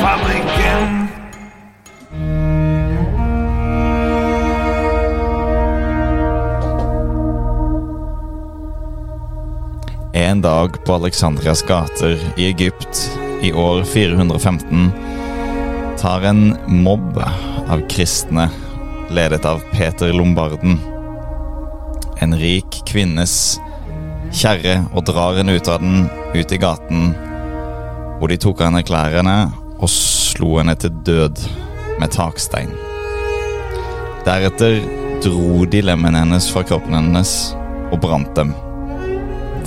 Fabrikken. En dag på Alexandrias gater i Egypt i år 415 tar en mobb av kristne, ledet av Peter Lombarden, en rik kvinnes kjerre og drar henne ut av den, ut i gaten, hvor de tok av henne klærne og slo henne til død med takstein. Deretter dro de lemmene hennes fra kroppen hennes og brant dem.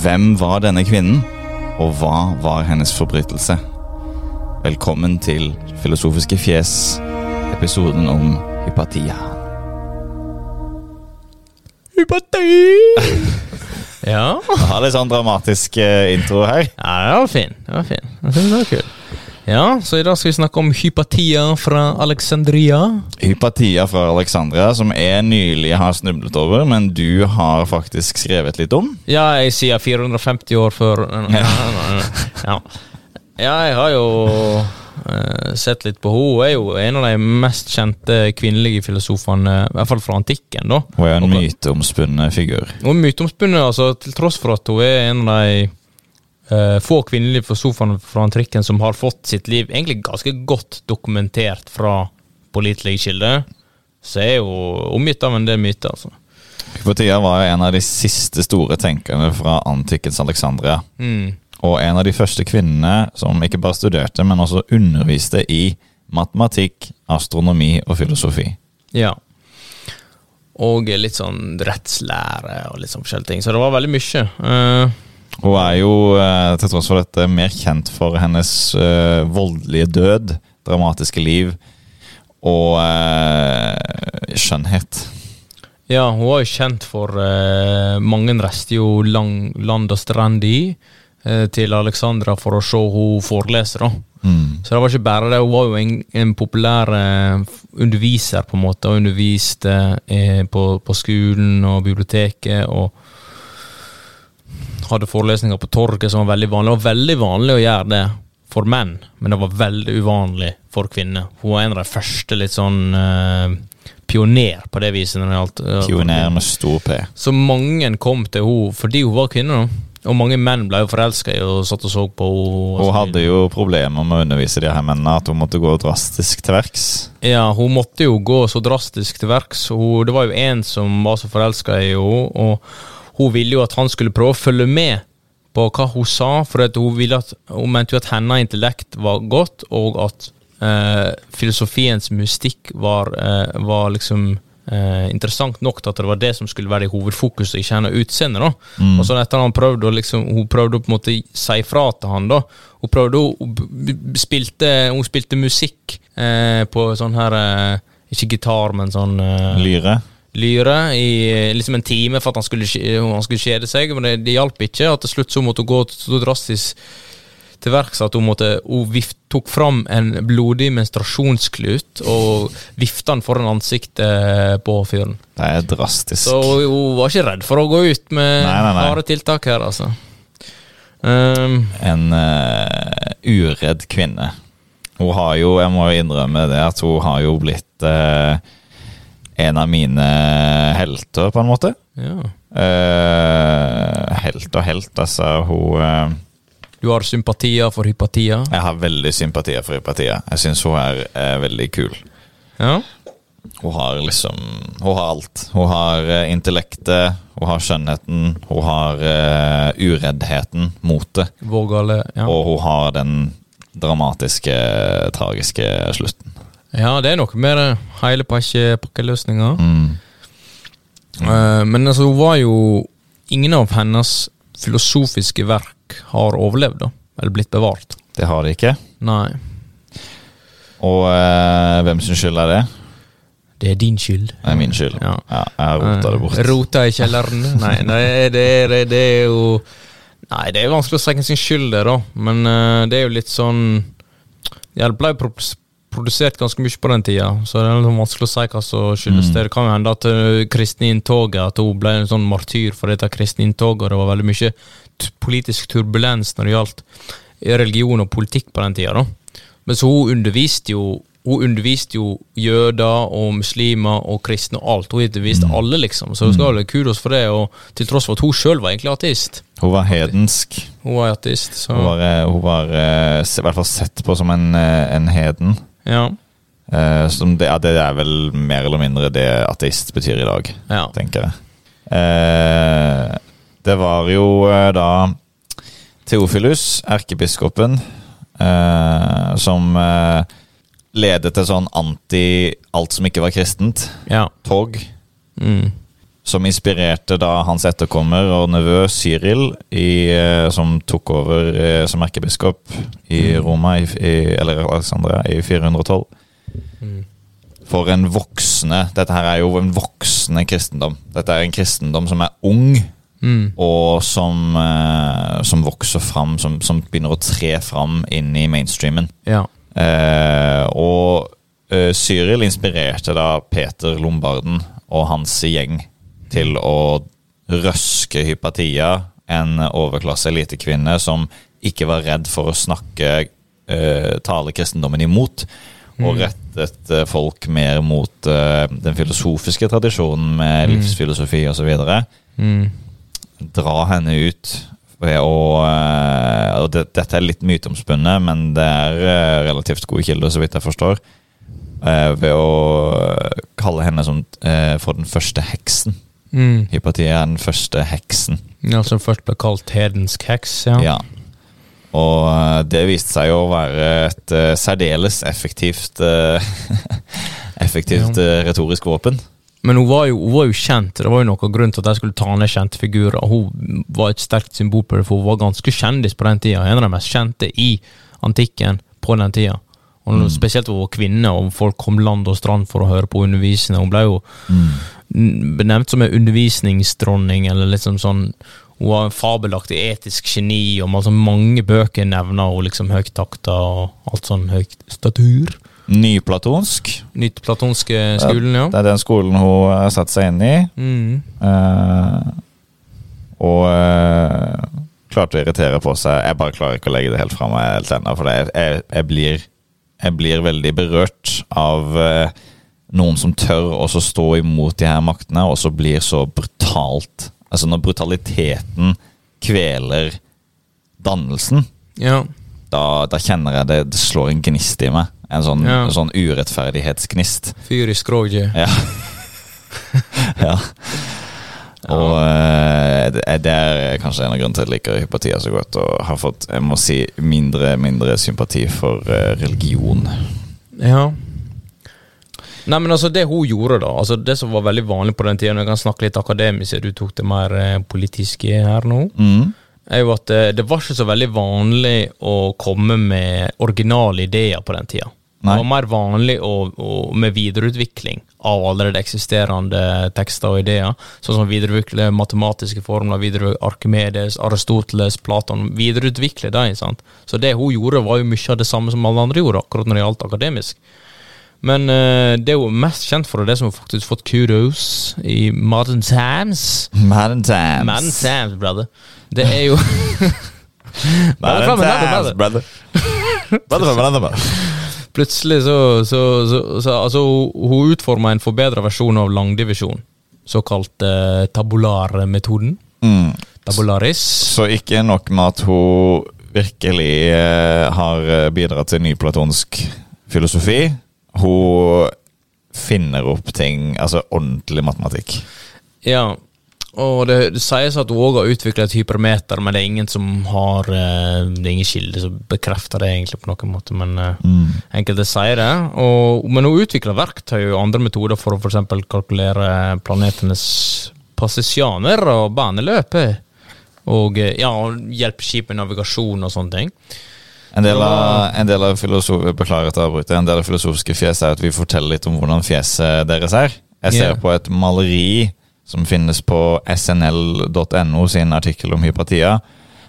Hvem var denne kvinnen, og hva var hennes forbrytelse? Velkommen til Filosofiske fjes, episoden om Hypatia. Ja. Jeg har litt sånn dramatisk eh, intro her. ja, det var fin. Det var fin. Det var kul. Ja, så i dag skal vi snakke om Hypatia fra Alexandria. Hypatia fra Alexandria, som jeg nylig har snublet over, men du har faktisk skrevet litt om. Ja, jeg sier 450 år før Ja, ja. ja jeg har jo eh, sett litt på henne. Hun er jo en av de mest kjente kvinnelige filosofene, i hvert fall fra antikken. da. Hun er en myteomspunnet figur. Hun er myteomspunnet, altså, til tross for at hun er en av de uh, få kvinnelige filosofene fra antikken som har fått sitt liv egentlig ganske godt dokumentert fra pålitelige kilder, så er hun omgitt av en del myter. altså. Hypotia var jo en av de siste store tenkerne fra antikkens Alexandria. Mm. Og en av de første kvinnene som ikke bare studerte, men også underviste i matematikk, astronomi og filosofi. Ja. Og litt sånn rettslære og litt sånn forskjellige ting. Så det var veldig mye. Uh, Hun er jo, eh, til tross for dette, mer kjent for hennes uh, voldelige død, dramatiske liv og uh, skjønnhet. ja, hun var jo kjent for Mange reiste jo lang, land og strand i til Alexandra for å se hun forelese, da. Mm. Så det var ikke bare det, hun var jo en, en populær eh, underviser, på en måte, og underviste eh, på, på skolen og biblioteket, og hadde forelesninger på torget som var veldig vanlig. Det var veldig vanlig å gjøre det for menn, men det var veldig uvanlig for kvinner. Hun var en av de første litt sånn eh, pioner på det viset. Når det gjaldt, eh, Pioner med stor P. Så mange kom til henne fordi hun var kvinne, da. Og mange menn ble jo forelska i og satt og så på henne. Hun hadde jo problemer med å undervise de her mennene, at hun måtte gå drastisk til verks. Ja, hun måtte jo gå så drastisk til verks. Det var jo en som var så forelska i henne, og hun ville jo at han skulle prøve å følge med på hva hun sa, for hun, ville at, hun mente jo at hennes intellekt var godt, og at eh, filosofiens mystikk var, eh, var liksom eh, interessant nok at det var det som skulle være i hovedfokuset, ikke hennes utseende. da. Og så etter han prøvde å liksom, Hun prøvde å på en måte si fra til han, da. Hun prøvde å hun spilte, hun spilte musikk eh, på sånn her eh, Ikke gitar, men sånn eh, Lyre. lyre i eh, liksom en time for at han skulle, han skulle kjede seg, men det, det hjalp ikke. Og til slutt så måtte hun gå så drastisk til verks at hun, måtte, hun vift, tok fram en blodig menstruasjonsklut og vifta den foran ansiktet på fyren. Det er drastisk. Så hun, hun var ikke redd for å gå ut med Nei, nei, nei. harde tiltak her, altså. Um, En uh, uredd kvinne. Hun har jo, jeg må jo innrømme det, at hun har jo blitt uh, en av mine helter, på en måte. ja. Uh, helt og helt, altså. Hun eh, Du har sympatier for hypatia? Jeg har veldig sympatier for Hypatia. Jeg syns hun er er, veldig kul. Ja. Hun har liksom Hun har alt. Hun har eh, intellektet, hun har skjønnheten, hun har uh, ureddheten, motet, Vågale. Ja. og hun har den dramatiske, tragiske slutten. ja, det er noe med det. Hele pakke, pakkeløsninga. Mm. Uh, men altså, hun var jo Ingen av hennes filosofiske verk har overlevd, da. Eller blitt bevart. Det har de ikke. Nei. Og eh, hvem sin skyld er det? Det er din skyld. Det er min skyld. Ja. Ja, jeg rota det bort. Eh, Rota i kjelleren. nei, nei det, er, det er jo Nei, det er vanskelig å hvem sin skyld det er, da. Men uh, det er jo litt sånn Det ble produsert ganske mye på den tida, så det er litt vanskelig å si hva som skyldes Mm. det. Det kan jo hende at uh, kristne inntoget At hun ble en sånn martyr for dette kristne inntoget, og det var veldig mye politisk turbulens når det gjaldt religion og politikk på den tida. da. Men så hun underviste jo hun underviste jo jøder og muslimer og kristne og alt. Hun underviste Mm. alle, liksom. Så hun skal ha kudos for det, og til tross for at hun sjøl var egentlig ateist. Hun var hedensk. Hun var ateist, så Hun var, eh, hun var eh, i hvert fall sett på som en, eh, en heden. Ja. Eh, som det, det er vel mer eller mindre det ateist betyr i dag, ja. tenker jeg. Eh, det var jo eh, da Theofilus, erkebiskopen, eh, som eh, ledet til sånn anti alt som ikke var kristent, ja. tog. Mm. Som inspirerte da hans etterkommer og nevø Cyril, i, eh, som tok over eh, som erkebiskop i Roma, i, i, eller Alexandria, i 412. Mm. For en voksne Dette her er jo en voksende kristendom. Dette er en kristendom som er ung, Mm. og som, eh, som vokser fram, som, som begynner å tre fram inn i mainstreamen. Ja. Eh, og eh, Cyril inspirerte da Peter Lombarden og hans gjeng til å røske Hypatia, en overklasse elitekvinne som ikke var redd for å snakke uh, tale kristendommen imot, og rettet eh, folk mer mot uh, den filosofiske tradisjonen med livsfilosofi osv Mm. dra henne ut ved å uh, og det, Dette er litt myteomspunnet, men det er relativt gode kilder, så vidt jeg forstår. ved å kalle henne som, for den første heksen. Mm. Hypatia er den første heksen. Ja, som først ble kalt hedensk heks, ja. Ja. Og eh, det viste seg å være et uh, særdeles effektivt uh, Effektivt uh, retorisk våpen. Men hun var, jo, hun var jo kjent, det var jo noen grunn til at de skulle ta ned kjente figurer. Hun var et sterkt symbol på det, for hun var ganske kjendis på den tida. En av de mest kjente i antikken på den tida. Og Mm. Spesielt hun var kvinne, og folk kom land og strand for å høre på undervisende. Hun ble jo n- benevnt som en undervisningsdronning, eller liksom sånn Hun har en fabelaktig etisk geni, og altså mange bøker nevner hun liksom høyt takta og alt sånn høyt statur. Nyplatonsk. Nyplatonske skolen, ja. Det er den skolen hun har satt seg inn i. Mm. Uh, og uh, klarte å irritere på seg. Jeg bare klarer ikke å legge det helt fra meg helt ennå, for jeg, jeg, jeg, blir, jeg blir veldig berørt av eh, noen som tør å stå imot de her maktene, og så blir så brutalt Altså når brutaliteten kveler dannelsen, Ja. da, da kjenner jeg det, det slår en gnist i meg. En sånn, Ja. en sånn urettferdighetsgnist. Fyr i skroget. Ja. ja. Og eh, det er- kanskje en av grunnene til at jeg liker Hypatia så godt, og har fått jeg må si, mindre mindre sympati for eh, religion. Ja. Nei, men altså, det hun gjorde, da altså Det som var veldig vanlig på den tida, når jeg kan snakke litt akademisk, du tok det mer eh, politiske her nå, Mm. er jo at eh, det var ikke så veldig vanlig å komme med originale ideer på den tida. Nei. Det var mer vanlig å, å, med videreutvikling av allerede eksisterende tekster og ideer. Sånn som videreutvikle matematiske formler, videreutvikle Arkimedes, Aristoteles, Platon. Videreutvikle dem. Så det hun gjorde, var jo mye av det samme som alle andre gjorde, akkurat når det gjaldt akademisk. Men uh, det er jo mest kjent for, det som har faktisk fått kudos i modern times Madden Tams. Modern times, brother. Det er jo Modern Tams, brother. Brother, brother. Plutselig så, så, så, så Altså, hun- utforma en forbedra versjon av langdivisjon. Såkalt uh, tabularmetoden. Mm. Tabularis. Så ikke nok med at hun virkelig uh, har bidratt til nyplatonsk filosofi. Hun finner opp ting, altså ordentlig matematikk. Ja. Og det, det sies at hun òg har utvikla et hypermeter, men det er ingen som har eh, Det er ingen kilde som bekrefter det, egentlig, på noen måte. Men mm. enkelte sier det. Og, men hun utvikler verktøy og andre metoder for å f.eks. kalkulere planetenes passasjoner og baneløpet. Og eh, ja, hjelpe skip med navigasjon og sånne ting. En del av, en del av beklager at jeg avbryter, en del av filosofiske fjes er at vi forteller litt om hvordan fjeset deres er. Jeg ser yeah. på et maleri som finnes på snl.no sin artikkel om hypatia.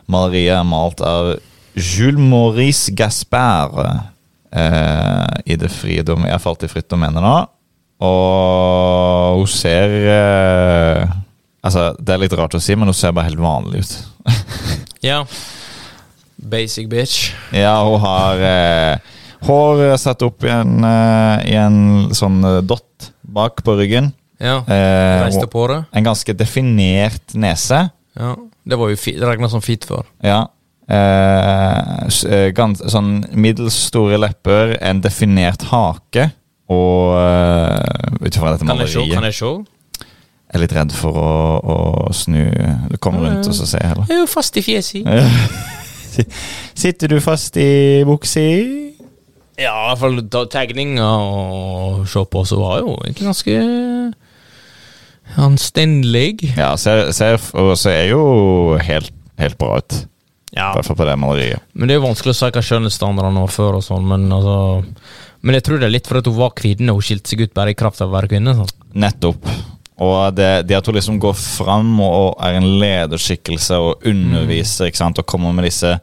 Maleriet er malt av Jules Maurice Gaspard eh, i det frie dom... Jeg falt i fritt domene nå. Og hun ser eh, Altså, det er litt rart å si, men hun ser bare helt vanlig ut. Ja. Basic bitch. Ja, hun har eh, hår satt opp i en, eh, i en sånn eh, dott bak på ryggen. Ja. Eh, Reiste og på det. en ganske definert nese. Ja. Det var jo fi- regna som fit før. Ja. Eh, s- eh, gans, sånn middels store lepper, en definert hake. Og eh, ut ifra dette Kan jeg se? maleriet Kan jeg se? Jeg er litt redd for å, å snu Komme rundt og så se heller. Jeg er jo fast i fjeset. Sitter du fast i buksa? Ja, i hvert fall ta tegninga og se på, så var jo egentlig ganske anstendig. Ja, ser, ser, og ser jo helt, helt bra ut. Ja, I hvert fall på det maleriet. men det er jo vanskelig å si hva skjønnhetsstandardene var før og sånn, men altså Men jeg tror det er litt fordi hun var kvinne, og hun skilte seg ut bare i kraft av å være kvinne. Sånn. Nettopp. Og det, det at hun liksom går fram og er en lederskikkelse og underviser ikke sant? og kommer med disse,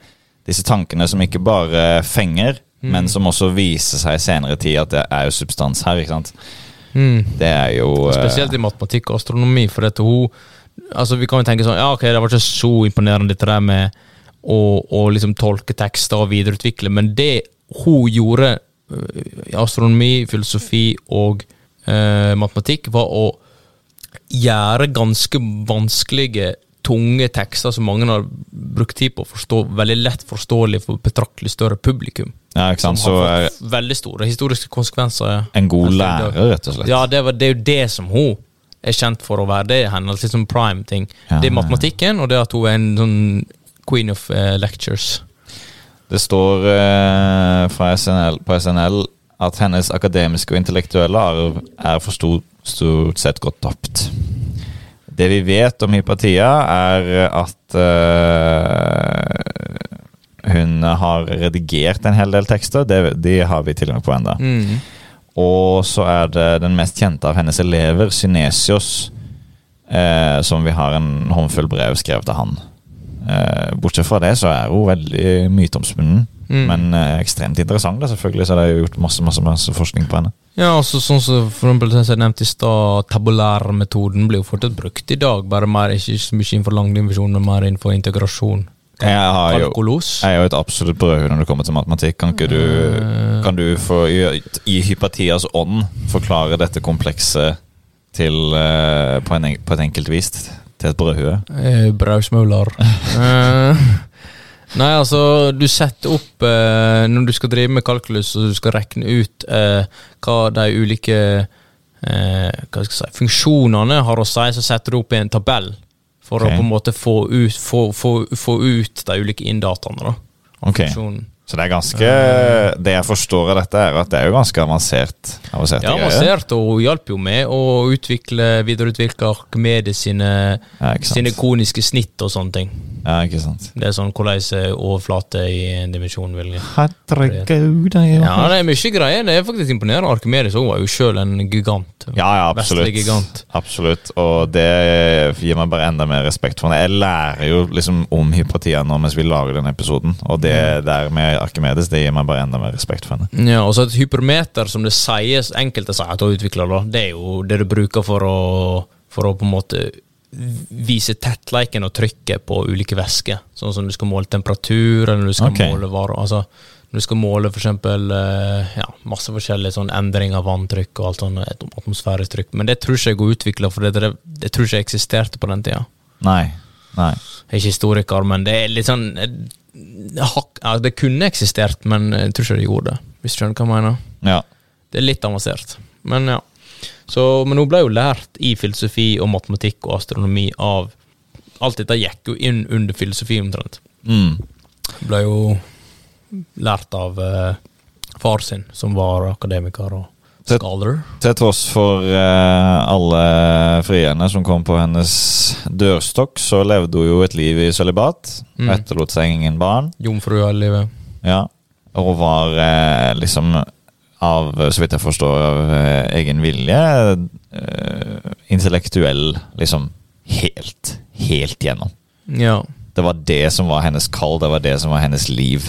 disse tankene som ikke bare fenger, men som også viser seg i senere tid at det er jo substans her. ikke sant? Det er jo eh, Spesielt i matematikk og astronomi, for at hun Altså, vi kan jo tenke sånn Ja, ok, det var ikke så imponerende, dette der med å, å liksom tolke tekster og videreutvikle, men det hun gjorde øh, i astronomi, filosofi og eh, matematikk, var å gjøre ganske vanskelige, tunge tekster som mange har brukt tid på å forstå, veldig lett forståelig for betraktelig større publikum. Ja, ikke sant? Som har fått veldig store historiske konsekvenser. ja. en god Altså, lærer, rett og slett. Ja, det, var, det er jo det som hun er kjent for å være. Det er hennes liksom prime-ting. Ja, det er matematikken, og det at hun er en sånn queen of uh, lectures. Det står uh, fra SNL, på SNL at hennes akademiske og intellektuelle arv er for stort, stort sett gått tapt. Det vi vet om Hypatia, er at uh, hun har redigert en hel del tekster. Det, de har vi tilgang på ennå. Mm. Og så er det den mest kjente av hennes elever, Synesios, uh, som vi har en håndfull brev skrevet av han. Uh, bortsett fra det så er hun veldig myteomspunnen, Mm. men ekstremt interessant. Da, selvfølgelig, så det er gjort masse, masse, masse forskning på henne. Ja, altså sånn som for eksempel som jeg nevnte i stad, tabulærmetoden blir jo fortsatt brukt i dag, bare mer, ikke så mye innenfor langdivisjon, men mer innenfor integrasjon. Jeg, har jo, jeg har jo et absolutt brød når det kommer til matematikk. Kan ikke du, Eh. kan du for, i, i Hypatias ånd forklare dette komplekset til, eh, på, en, på et enkelt vis til et brødhue? Eh, Brausmauler. Eh, nei, altså, du setter opp eh, Når du skal drive med kalkulus og du skal regne ut eh, hva de ulike eh, si, funksjonene har å si, så setter du opp i en tabell for okay. å på en måte få ut, få, få, få ut de ulike inndataene. da. Ok, Funksjonen. Så det er ganske Det jeg forstår av dette, er at det er jo ganske avansert. avansert Ja, avansert, og hun hjalp jo med å utvikle, videreutvikle Archimedes sine, Ja, sine koniske snitt og sånne ting. Ja, ikke sant. Det er sånn hvordan er overflate i en dimensjon vil Herregud, det er Ja, det er mye greier. Det er faktisk imponerende. Arkimedes var jo sjøl en gigant. Ja, ja, absolutt. Gigant. Absolutt. Og det gir meg bare enda mer respekt for henne. Jeg lærer jo liksom om Hypatia nå mens vi lager denne episoden, og det der med Arkimedes det gir meg bare enda mer respekt for henne. Ja, og så et hypermeter, som det sies, enkelte sier at hun utvikler, da, det er jo det du bruker for å, for å på en måte vise tettleiken og trykket på ulike væsker. Sånn som du skal måle temperatur, eller du skal okay. måle varer. Altså, når du skal måle eksempel eh, ja, masse forskjellige sånn endring av vanntrykk og alt sånt, atmosfærisk trykk. Men det tror ikke jeg går utvikla, for det, det, tror ikke jeg eksisterte på den tida. Nei. Nei. Jeg er ikke historiker, men det er litt sånn eh, ja, Det kunne eksistert, men jeg tror ikke det gjorde det. Hvis du skjønner hva jeg mener. Ja. Det er litt avansert. Men ja. Så, men hun ble jo lært i filosofi og matematikk og astronomi av Alt dette gikk jo inn under filosofi, omtrent. Mm. Ble jo lært av uh, far sin, som var akademiker og scholar. Til tross for uh, alle frierne som kom på hennes dørstokk, så levde hun jo et liv i sølibat. Mm. Etterlot seg ingen barn. Jomfru hele livet. Ja. Og var uh, liksom av, så vidt jeg forstår, av eh, egen vilje eh, intellektuell, liksom helt, helt gjennom. Ja. Det var det som var hennes kall, det var det som var hennes liv.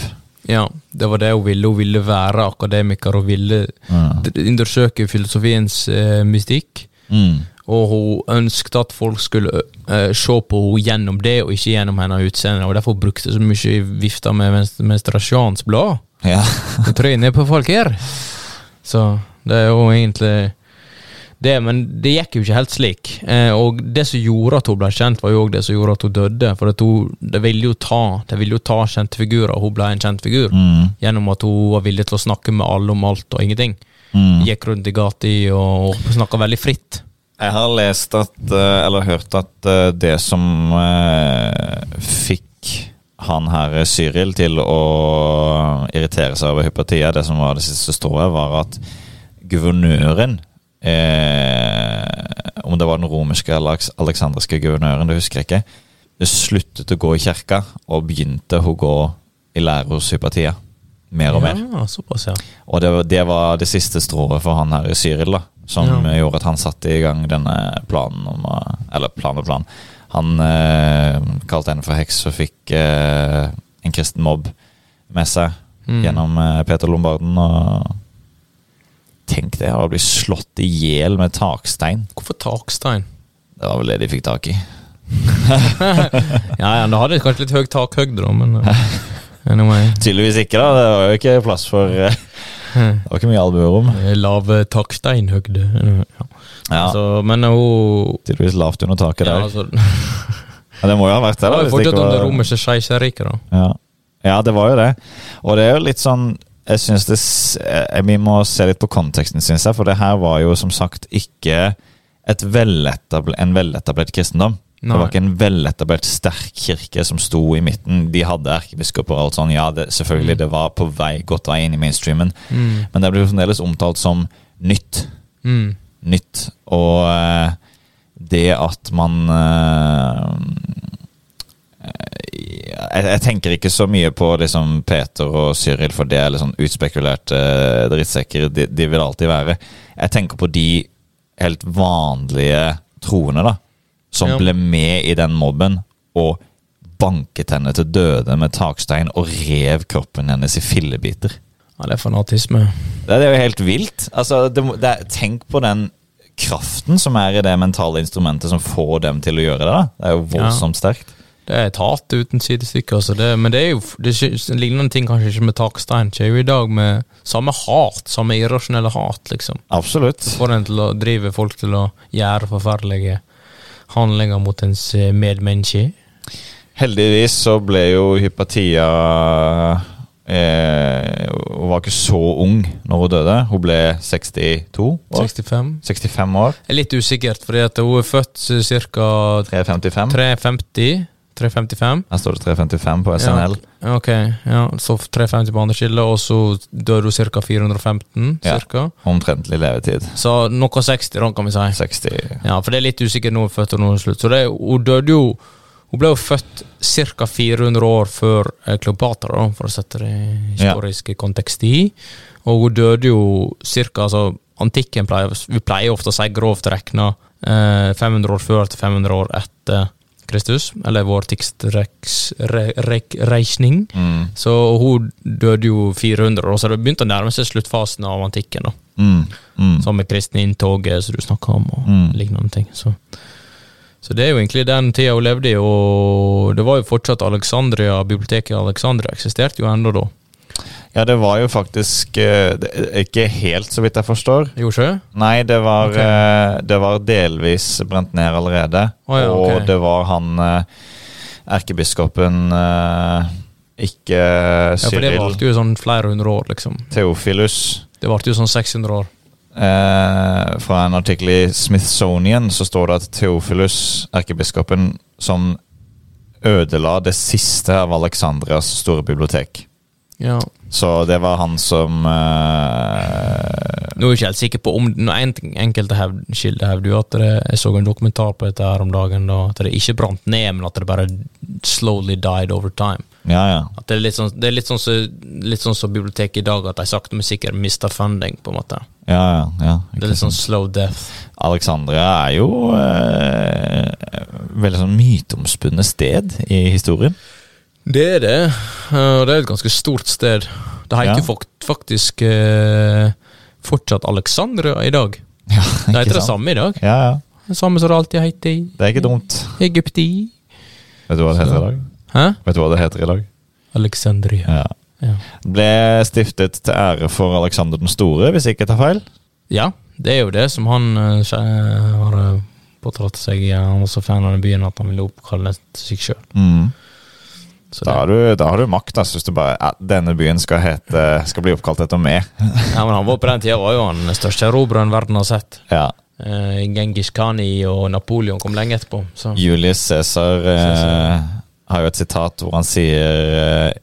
ja. Det var det hun ville. Hun ville være akademiker og ville Mm. undersøke filosofiens eh, mystikk. Mm. Og hun ønsket at folk skulle eh, se på henne gjennom det, og ikke gjennom hennes utseende. Og derfor brukte hun så mye vifta med menst- menstruasjonsblad. Ja. Trynet på folk her. Så det er jo egentlig det, men det gikk jo ikke helt slik. Eh, og det som gjorde at hun ble kjent, var jo også det som gjorde at hun døde. For at hun, det ville jo ta Det ville jo ta kjente figurer, og hun ble en kjent figur. Mm. Gjennom at hun var villig til å snakke med alle om alt og ingenting. Mm. Gikk rundt i gata og, og snakka veldig fritt. Jeg har lest at, eh, eller hørt at eh, det som eh, fikk han her eh, Cyril til å irritere seg over hypatia, det som var det siste strået, var at guvernøren eh, Om det var den romerske eller aleksandriske guvernøren, det husker jeg ikke. Sluttet å gå i kirka og begynte å gå i lære hos hypatia. Mer og mer. Ja, såpass, ja. Og det, var- det var det siste strået for han her Cyril, da. Som Ja. gjorde at han satte i gang denne planen om Eller plan og plan. Han eh, kalte henne for heks og fikk eh, en kristen mobb med seg Mm. gjennom eh, Peter Lombarden. Og tenk det, å bli slått i hjel med takstein. Hvorfor takstein? Det var vel det de fikk tak i. Ja, ja, da hadde kanskje litt høy takhøyde, da, men uh, anyway. Tydeligvis ikke, da. Det var jo ikke plass for eh, Det var ikke mye albuerom. Lav taksteinhøgde. Ja. Ja, Altså, men hun tydeligvis lavt under taket ja, der. altså, Ja, det må jo ha vært det, Det da. var hvis fortsatt under det romerske keiserriket, da. Ja. ja, det var jo det. Og det er jo litt sånn Jeg synes det eh, Vi må se litt på konteksten, syns jeg. For det her var jo som sagt ikke et veletable, en veletablert kristendom. Det var ikke en veletablert, sterk kirke som sto i midten. De hadde erkebiskoper og alt sånn. Ja, det, selvfølgelig, det var på vei, godt vei inn i mainstreamen. Mm. Men det ble fremdeles omtalt som nytt. Mm. Nytt. Og eh, det at man eh, jeg, jeg tenker ikke så mye på liksom Peter og Cyril, for det er litt sånn utspekulerte eh, drittsekker. De, de vil alltid være. Jeg tenker på de helt vanlige troende, da. Som Ja. ble med i den mobben og banket henne til døde med takstein og rev kroppen hennes i fillebiter. Ja, det er fanatisme. Det er det er jo helt vilt. Altså, det, det tenk på den kraften som er i det mentale instrumentet som får dem til å gjøre det. da. Det er jo voldsomt sterkt. Det er et hat uten sidestykke, altså. Det, men det er jo det lignende ting kanskje ikke med takstein. Skjer jo i dag med samme hat, samme irrasjonelle hat, liksom. Absolutt. Får en til å drive folk til å gjøre forferdelige handlinger mot ens medmennesker? Heldigvis så ble jo Hypatia eh, Hun var ikke så ung når hun døde. Hun ble 62 år. 65. 65 år. Litt usikkert, fordi at hun er født ca. 355. 350. 355. Her står det 355 på SNL. Ja, ok, ja, så 350 på andre skille, og så dør hun ca. 415. Cirka. Ja. Omtrentlig levetid. Så noe 60, da, kan vi si. 60 Ja, for det er litt usikkert nå, født og nå slutt. Så det, hun døde jo Hun ble jo født ca. 400 år før eh, Kleopatra, for å sette det i historisk kontekst i. Og hun døde jo ca. Altså, antikken pleier Vi pleier ofte å si grovt regna eh, 500 år før til 500 år etter Kristus, eller vår tidsreisning. mm. Så hun døde jo 400 år, så det begynte å nærme seg sluttfasen av antikken. da Mm. Mm. Sammen med kristne inntoget som du snakka om, og Mm. lignende ting. Så. så det er jo egentlig den tida hun levde i, og det var jo fortsatt Alexandria, biblioteket i Alexandria eksisterte jo ennå da. Ja, det var jo faktisk eh, Ikke helt, så vidt jeg forstår. Ikke? Nei, det var, Ok. eh, det var delvis brent ned allerede. Oh, ja, okay. Og det var han eh, erkebiskopen Ikke Cyril. Ja, for det varte jo sånn flere hundre år, liksom. Theophilus. Det varte jo sånn 600 år. Eh, fra en artikkel i Smithsonian så står det at Theophilus, erkebiskopen, som ødela det siste av Alexandrias store bibliotek. Ja. Så det var han som uh, Nå er jeg ikke helt sikker på om en, Enkelte kilder hevder jo at det, jeg så en dokumentar på dette her om dagen, da, at det ikke brant ned, men at det bare slowly died over time. Ja, ja. At det er litt sånn, det litt sånn litt sånn som biblioteket i dag, at de sakte, men sikkert mister funding, på en måte. Ja, ja, ja. Det er litt sånn slow death. Alexandria er jo uh, veldig sånn myteomspunnet sted i historien. Det er det, og det er et ganske stort sted. Det heter Ja. faktisk eh, fortsatt Alexandra i dag. Ja, Det heter det samme i dag. Ja, ja. Det samme som det alltid heter i Det er ikke dumt. Egypti. Vet du hva det heter i dag? Hæ? Vet du hva det heter i dag? Alexandria. Ja. Ja. Ble stiftet til ære for Alexander den store, hvis ikke jeg tar feil. ja, det er jo det som han uh, har eh, påtatt seg. Han var så fan av den byen at han ville oppkalle seg sjøl. Mm. Så Da, har du, da har du makt, da, hvis du bare ja, Denne byen skal, hete, skal bli oppkalt etter meg. Ja, men han var på den tida var jo han største erobreren verden har sett. Ja. Eh, Genghis Khani og Napoleon kom lenge etterpå. Så. Julius Cæsar eh, Caesar. har jo et sitat hvor han sier eh,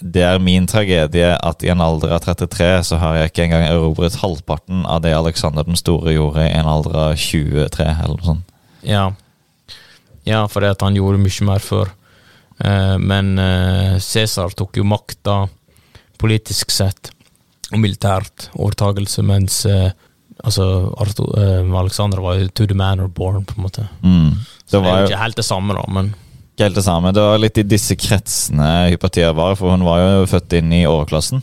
Det er min tragedie at i en alder av 33 så har jeg ikke engang erobret halvparten av det Alexander den store gjorde i en alder av 23, eller noe sånt. Ja, ja fordi at han gjorde mye mer før. Eh, men eh, Cæsar tok jo makta politisk sett og militært overtagelse, mens eh, altså Alexander var jo to the man or born, på en måte. Mm. Så Det det er jo ikke helt det samme, da, men ikke helt det samme. Det var litt i disse kretsene Hypatia var, for hun var jo født inn i overklassen.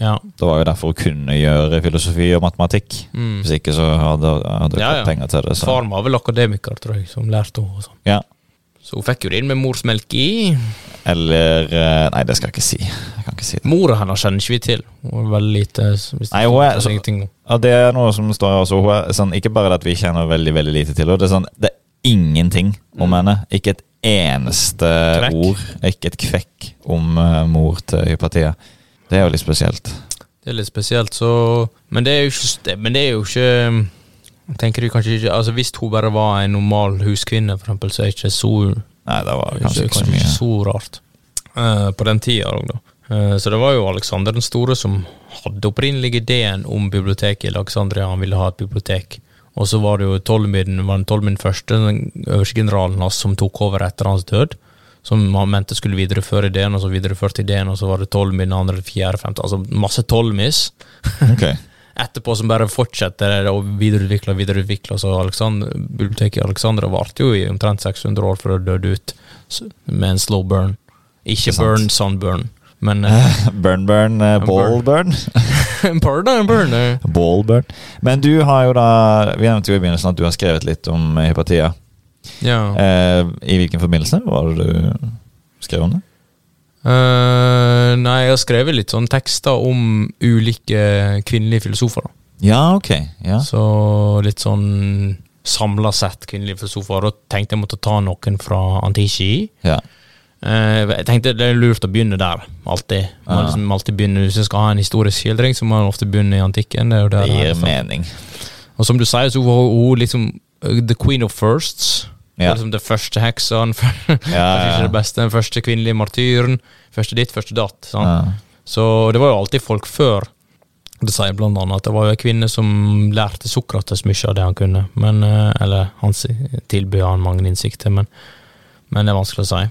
ja. Det var jo derfor hun kunne gjøre filosofi og matematikk. Mm. Hvis ikke så hadde hun Ja, ja. penger til det. Så. Faren var vel akademiker, tror jeg, som lærte henne. sånn. Ja. Så hun fikk jo det inn med morsmelk i. Eller eh, Nei, det skal jeg ikke si. Jeg kan ikke si det. Mora hennes kjenner ikke vi til. Hun er veldig lite Nei, hun er- så. Ja, det er noe som står her også. Hun er sånn, ikke bare at vi kjenner veldig veldig lite til henne. Det er sånn, det er ingenting om Mm. henne. Ikke et eneste Kvekk. ord. Ikke et kvekk om uh, mor til Hypatia. Det er jo litt spesielt. Det er litt spesielt, så Men det er jo ikke det- Men det er jo ikke Tenker du kanskje ikke Altså Hvis hun bare var en normal huskvinne, for eksempel, så er ikke det så Nei, det var kanskje ikke så mye. ikke så rart. uh, på den tida òg, da. Uh, så det var jo Alexander den store som hadde opprinnelig ideen om biblioteket i Alexandria. Han ville ha et bibliotek. Og så var det jo Tolmin, var den Tolmin første, den øverste generalen hans, som tok over etter hans død. Som han mente skulle videreføre ideen, og så videreførte ideen, og så var det Tolmin andre, fjerde, femte Altså masse Tolmis Ok. etterpå som bare fortsetter å og videreutvikler og videreutvikler. Så Alexander, biblioteket i Alexandra varte jo i omtrent 600 år før det døde ut med en slow burn. Ikke burn, sunburn, men uh, Burn, burn, uh, ball burn. Pardon, burn. Ball burn. Men du har jo da Vi nevnte jo i begynnelsen at du har skrevet litt om Hypatia. Ja. Uh, I hvilken forbindelse var det du skrev om det? Eh, nei, jeg har skrevet litt sånn tekster om ulike kvinnelige filosofer. da. Ja, ok. Ja. Så litt sånn samla sett kvinnelige filosofer. Da tenkte jeg måtte ta noen fra Antichi. ja. Uh, jeg tenkte det er lurt å begynne der, alltid. Man Ja. liksom alltid begynner, Hvis jeg skal ha en historisk skildring, så må man ofte begynne i antikken. Det Det gir mening. Og som du sier, så var hun liksom uh, the queen of firsts. Ja. Liksom det første heksa, den fø- Ja, ikke ja. det beste, den første kvinnelige martyren. Første ditt, første datt. Ja. Så det var jo alltid folk før. Det sier blant annet at det var jo en kvinne som lærte Sokrates mye av det han kunne. Men, eh, eller han tilbød han mange innsikter, men, men det er vanskelig å si.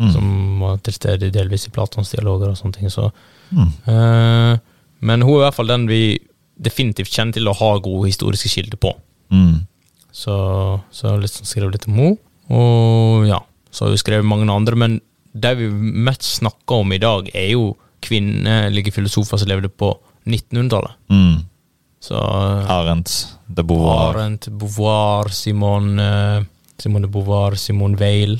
Mm. Som var til stede delvis i Platons dialoger og sånne ting. Så, Mm. Uh, men hun er i hvert fall den vi definitivt kjenner til å ha gode historiske kilder på. Mm. Så, så å skrive litt om henne. Og ja, så har vi skrevet mange andre, men det vi mest snakker om i dag, er jo kvinnelige filosofer som levde på 1900-tallet. Mm. Så Arendt, de Beauvoir. Arendt, Beauvoir, Simone, eh, Simone de Beauvoir, Simone Weil,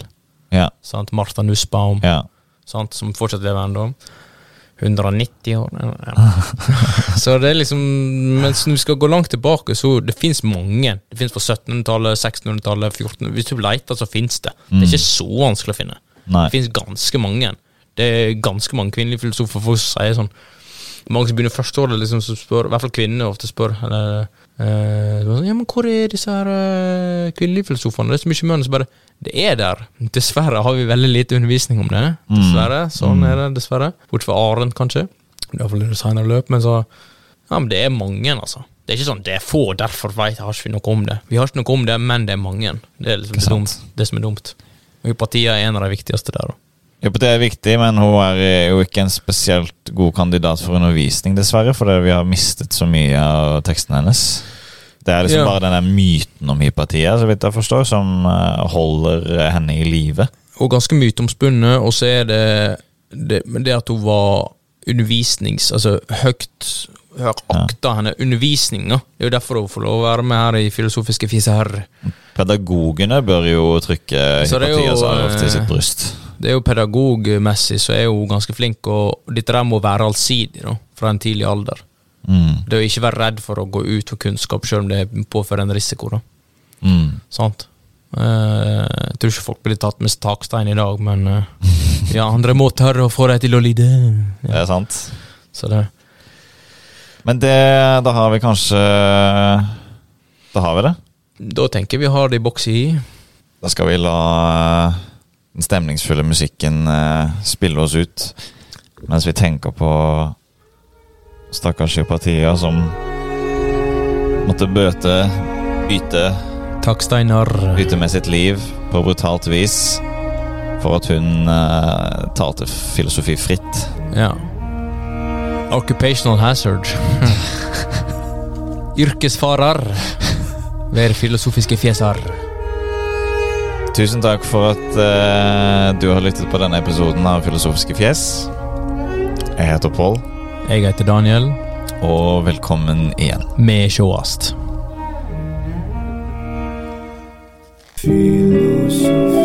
Ja. sant? Martha Nussbaum, ja. sant? som fortsatt lever ennå. 190 år. Ja. så det er liksom Mens vi skal gå langt tilbake, så det fins mange. Det fins fra 1700-tallet, 1600-tallet, 1400 Hvis du leter, så fins det. Det er ikke så vanskelig å finne. Nei. Det fins ganske mange. Det er ganske mange kvinnelige filosofer. Folk sier sånn Mange som begynner førsteåret, liksom, som spør, i hvert fall kvinner ofte spør eller, eh, sånn, Ja, men hvor er disse her uh, kvinnelige filosofene? Det er så mye menn som bare Det er der. Dessverre har vi veldig lite undervisning om det. Dessverre. Sånn er det, dessverre. Bortsett fra Arendt, kanskje. Iallfall i det løp. Men så Ja, men det er mange, altså. Det er ikke sånn det er få, derfor vet har ikke vi noe om det. Vi har ikke noe om det, men det er mange. Det er liksom det, dumt, det som er dumt. Og Hypatia er en av de viktigste der, da. Hypotet er viktig, men hun er jo ikke en spesielt god kandidat for undervisning, dessverre, fordi vi har mistet så mye av teksten hennes. Det er liksom Ja. bare denne myten om Hypatia, så vidt jeg forstår, som eh, holder henne i live. Og ganske myteomspunnet, og så er det, det det at hun var undervisnings... Altså høyt Hør akta akta henne undervisninga. Det er jo derfor hun får lov å være med her i Filosofiske fiser. Pedagogene bør jo trykke Så det er jo, Hypatia Zaroff til eh, sitt bryst. Det er jo pedagogmessig så er hun ganske flink, og dette der må være allsidig da, fra en tidlig alder. Mm. Det å ikke være redd for å gå ut for kunnskap, selv om det påfører en risiko. da. Mm. Sant? Eh, jeg tror ikke folk blir tatt med takstein i dag, men eh, ja, andre må tørre å få deg til å lide. Det er sant. så det Men det Da har vi kanskje Da har vi det. Da tenker vi har det i boks i. Da skal vi la den stemningsfulle musikken eh, spille oss ut. Mens vi tenker på stakkars Hypatia som måtte bøte, yte Takk, Steinar. Yte med sitt liv på brutalt vis for at hun eh, talte filosofi fritt. Ja. Occupational hazard. Yrkesfarer. Ved filosofiske fjeser. Tusen takk for at uh, du har lyttet på denne episoden av Filosofiske fjes. Jeg heter Pål, Jeg heter Daniel. og velkommen igjen. Vi sjåast. Feel